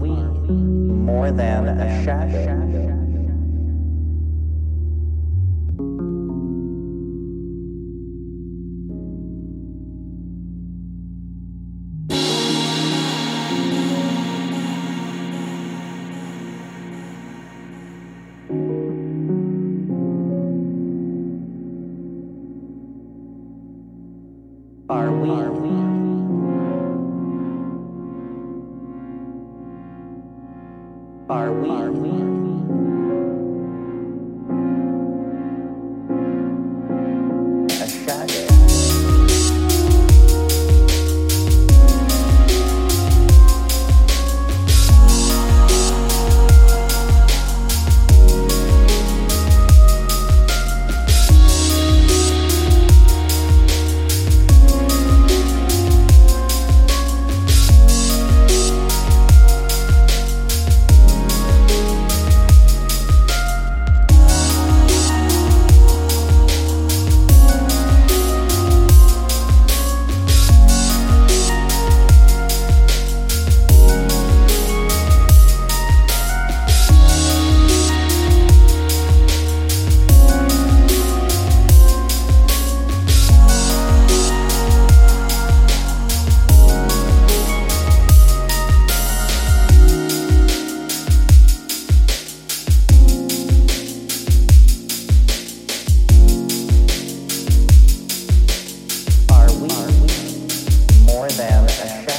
more than a shadow. Are we? Are we? Are we? Are we? A shadow. more than